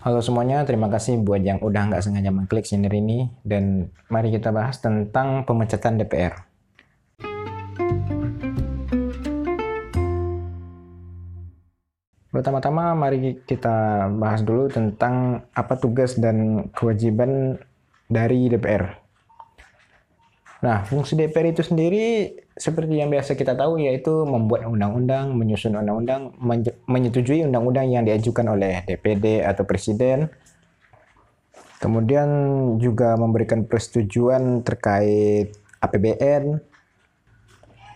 Halo semuanya, terima kasih buat yang udah nggak sengaja mengklik channel ini dan mari kita bahas tentang pemecatan DPR. Pertama-tama mari kita bahas dulu tentang apa tugas dan kewajiban dari DPR. Nah, fungsi DPR itu sendiri seperti yang biasa kita tahu yaitu membuat undang-undang, menyusun undang-undang, menyetujui undang-undang yang diajukan oleh DPD atau presiden. Kemudian juga memberikan persetujuan terkait APBN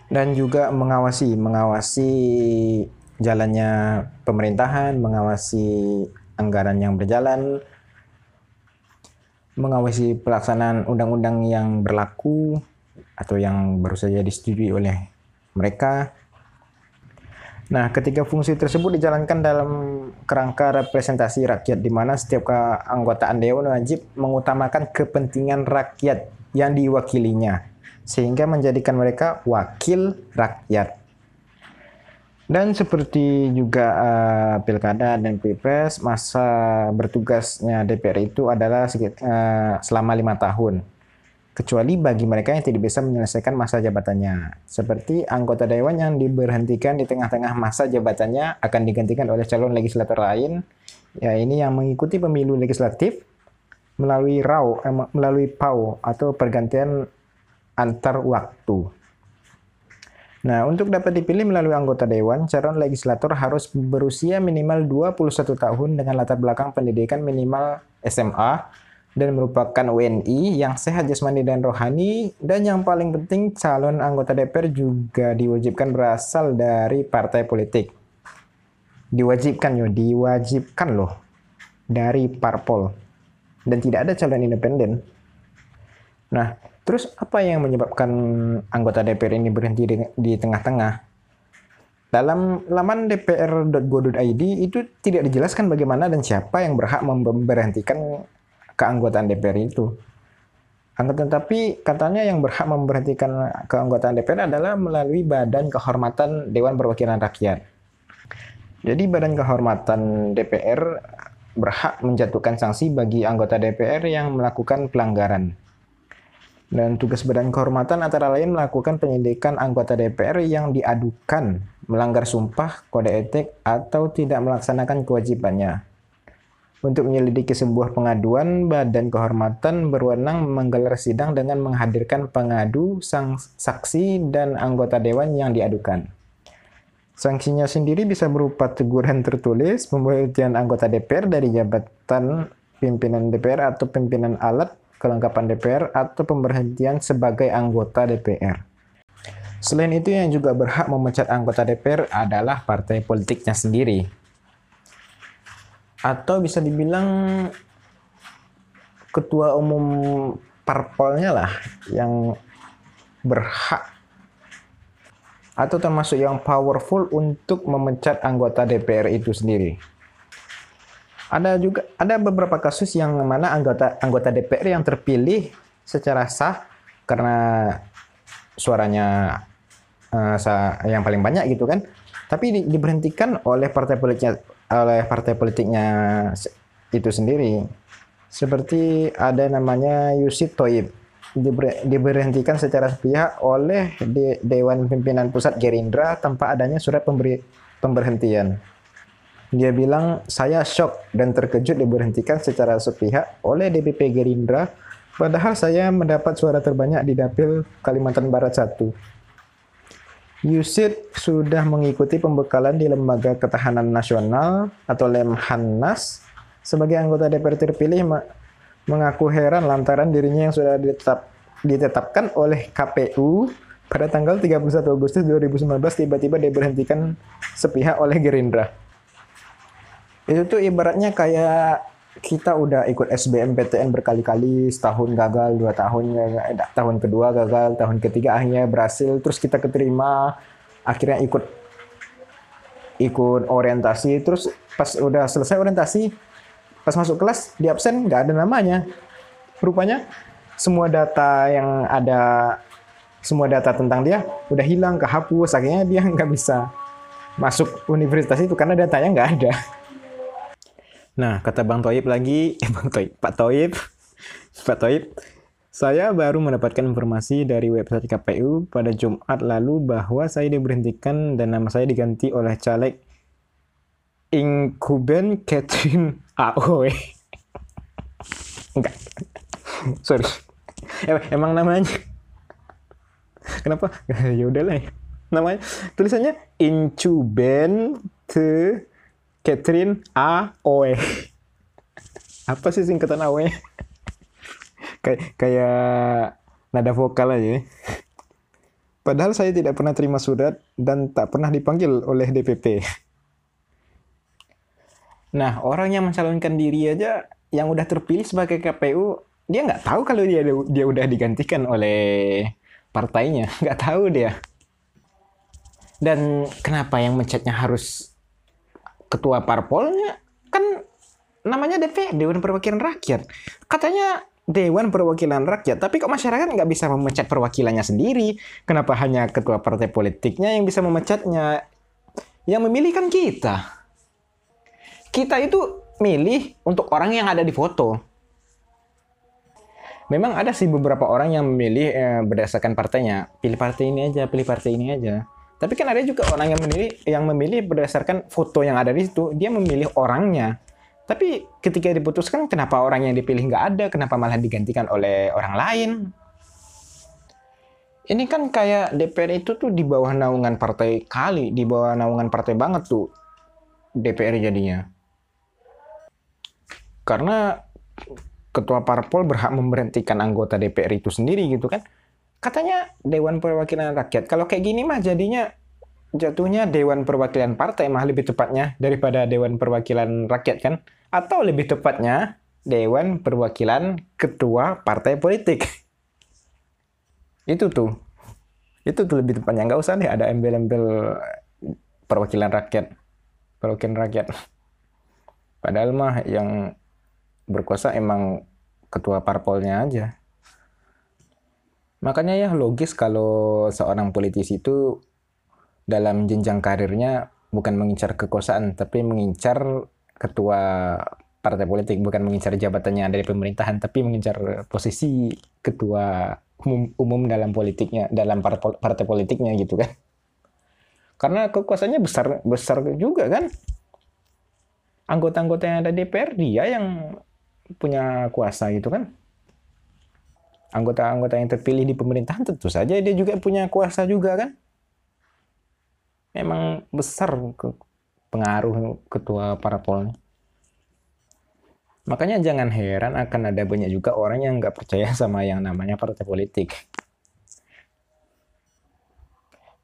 dan juga mengawasi mengawasi jalannya pemerintahan, mengawasi anggaran yang berjalan, mengawasi pelaksanaan undang-undang yang berlaku atau yang baru saja disetujui oleh mereka. Nah, ketika fungsi tersebut dijalankan dalam kerangka representasi rakyat di mana setiap keanggotaan dewan wajib mengutamakan kepentingan rakyat yang diwakilinya sehingga menjadikan mereka wakil rakyat. Dan seperti juga uh, pilkada dan pilpres, masa bertugasnya DPR itu adalah uh, selama lima tahun. Kecuali bagi mereka yang tidak bisa menyelesaikan masa jabatannya. Seperti anggota dewan yang diberhentikan di tengah-tengah masa jabatannya akan digantikan oleh calon legislator lain. Ya ini yang mengikuti pemilu legislatif melalui RAU, eh, melalui PAU atau pergantian antar waktu. Nah, untuk dapat dipilih melalui anggota dewan, calon legislator harus berusia minimal 21 tahun dengan latar belakang pendidikan minimal SMA dan merupakan WNI yang sehat jasmani dan rohani dan yang paling penting calon anggota DPR juga diwajibkan berasal dari partai politik. Diwajibkan yo, diwajibkan loh dari parpol dan tidak ada calon independen. Nah, Terus apa yang menyebabkan anggota DPR ini berhenti di, tengah-tengah? Dalam laman dpr.go.id itu tidak dijelaskan bagaimana dan siapa yang berhak memberhentikan keanggotaan DPR itu. Angkatan tapi katanya yang berhak memberhentikan keanggotaan DPR adalah melalui Badan Kehormatan Dewan Perwakilan Rakyat. Jadi Badan Kehormatan DPR berhak menjatuhkan sanksi bagi anggota DPR yang melakukan pelanggaran. Dan tugas Badan Kehormatan antara lain melakukan penyidikan anggota DPR yang diadukan melanggar sumpah, kode etik, atau tidak melaksanakan kewajibannya. Untuk menyelidiki sebuah pengaduan, Badan Kehormatan berwenang menggelar sidang dengan menghadirkan pengadu, sang saksi, dan anggota dewan yang diadukan. Sanksinya sendiri bisa berupa teguran tertulis, pemberhentian anggota DPR dari jabatan pimpinan DPR atau pimpinan alat kelengkapan DPR atau pemberhentian sebagai anggota DPR. Selain itu yang juga berhak memecat anggota DPR adalah partai politiknya sendiri. Atau bisa dibilang ketua umum parpolnya lah yang berhak atau termasuk yang powerful untuk memecat anggota DPR itu sendiri. Ada juga ada beberapa kasus yang mana anggota anggota DPR yang terpilih secara sah karena suaranya uh, yang paling banyak gitu kan. Tapi di, diberhentikan oleh partai politiknya oleh partai politiknya itu sendiri. Seperti ada namanya Yusid Toib diber, diberhentikan secara sepihak oleh de, Dewan Pimpinan Pusat Gerindra tanpa adanya surat pemberi, pemberhentian. Dia bilang, saya shock dan terkejut diberhentikan secara sepihak oleh DPP Gerindra, padahal saya mendapat suara terbanyak di Dapil Kalimantan Barat 1. Yusid sudah mengikuti pembekalan di Lembaga Ketahanan Nasional atau Lemhanas sebagai anggota DPR terpilih mengaku heran lantaran dirinya yang sudah ditetap, ditetapkan oleh KPU pada tanggal 31 Agustus 2019 tiba-tiba diberhentikan sepihak oleh Gerindra. Itu tuh ibaratnya kayak kita udah ikut SBMPTN berkali-kali setahun gagal dua tahun eh, tahun kedua gagal tahun ketiga akhirnya berhasil terus kita keterima akhirnya ikut ikut orientasi. Terus pas udah selesai orientasi pas masuk kelas di absen nggak ada namanya. Rupanya semua data yang ada semua data tentang dia udah hilang kehapus. Akhirnya dia nggak bisa masuk universitas itu karena datanya nggak ada Nah, kata Bang Toib lagi, eh Bang Toib, Pak Toib, Pak Toib, saya baru mendapatkan informasi dari website KPU pada Jumat lalu bahwa saya diberhentikan dan nama saya diganti oleh caleg Incuben Catherine AOE. Enggak. Sorry. Emang namanya Kenapa? ya udahlah. Ya. Namanya tulisannya Incuben te Catherine A O E. Apa sih singkatan A O E? kayak kayak nada vokal aja. Padahal saya tidak pernah terima surat dan tak pernah dipanggil oleh DPP. Nah, orang yang mencalonkan diri aja yang udah terpilih sebagai KPU, dia nggak tahu kalau dia dia udah digantikan oleh partainya, nggak tahu dia. Dan kenapa yang mencetnya harus ketua parpolnya kan namanya DP Dewan Perwakilan Rakyat. Katanya Dewan Perwakilan Rakyat tapi kok masyarakat nggak bisa memecat perwakilannya sendiri? Kenapa hanya ketua partai politiknya yang bisa memecatnya? Yang memilih kan kita. Kita itu milih untuk orang yang ada di foto. Memang ada sih beberapa orang yang memilih eh, berdasarkan partainya. Pilih partai ini aja pilih partai ini aja tapi kan ada juga orang yang memilih yang memilih berdasarkan foto yang ada di situ, dia memilih orangnya. Tapi ketika diputuskan, kenapa orang yang dipilih nggak ada? Kenapa malah digantikan oleh orang lain? Ini kan kayak DPR itu tuh di bawah naungan partai kali, di bawah naungan partai banget tuh DPR jadinya. Karena ketua parpol berhak memberhentikan anggota DPR itu sendiri gitu kan katanya Dewan Perwakilan Rakyat. Kalau kayak gini mah jadinya jatuhnya Dewan Perwakilan Partai mah lebih tepatnya daripada Dewan Perwakilan Rakyat kan? Atau lebih tepatnya Dewan Perwakilan Ketua Partai Politik. Itu tuh. Itu tuh lebih tepatnya. Nggak usah deh ada embel-embel perwakilan rakyat. Perwakilan rakyat. Padahal mah yang berkuasa emang ketua parpolnya aja. Makanya ya logis kalau seorang politisi itu dalam jenjang karirnya bukan mengincar kekuasaan, tapi mengincar ketua partai politik, bukan mengincar jabatannya dari pemerintahan, tapi mengincar posisi ketua umum, umum dalam politiknya, dalam partai politiknya gitu kan. Karena kekuasaannya besar besar juga kan. Anggota-anggota yang ada DPR dia yang punya kuasa gitu kan anggota-anggota yang terpilih di pemerintahan tentu saja dia juga punya kuasa juga kan. Memang besar pengaruh ketua parpolnya. Makanya jangan heran akan ada banyak juga orang yang nggak percaya sama yang namanya partai politik.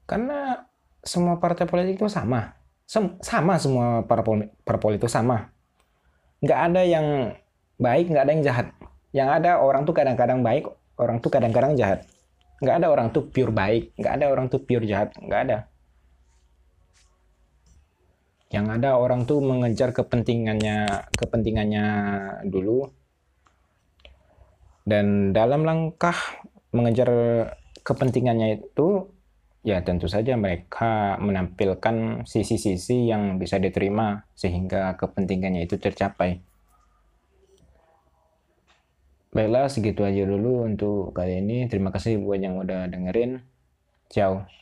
Karena semua partai politik itu sama. Sem sama semua parpol, parpol itu sama. Nggak ada yang baik, nggak ada yang jahat. Yang ada orang tuh kadang-kadang baik, orang tuh kadang-kadang jahat. Nggak ada orang tuh pure baik, nggak ada orang tuh pure jahat, nggak ada. Yang ada orang tuh mengejar kepentingannya, kepentingannya dulu. Dan dalam langkah mengejar kepentingannya itu, ya tentu saja mereka menampilkan sisi-sisi yang bisa diterima sehingga kepentingannya itu tercapai. Baiklah, segitu aja dulu untuk kali ini. Terima kasih buat yang udah dengerin. Ciao.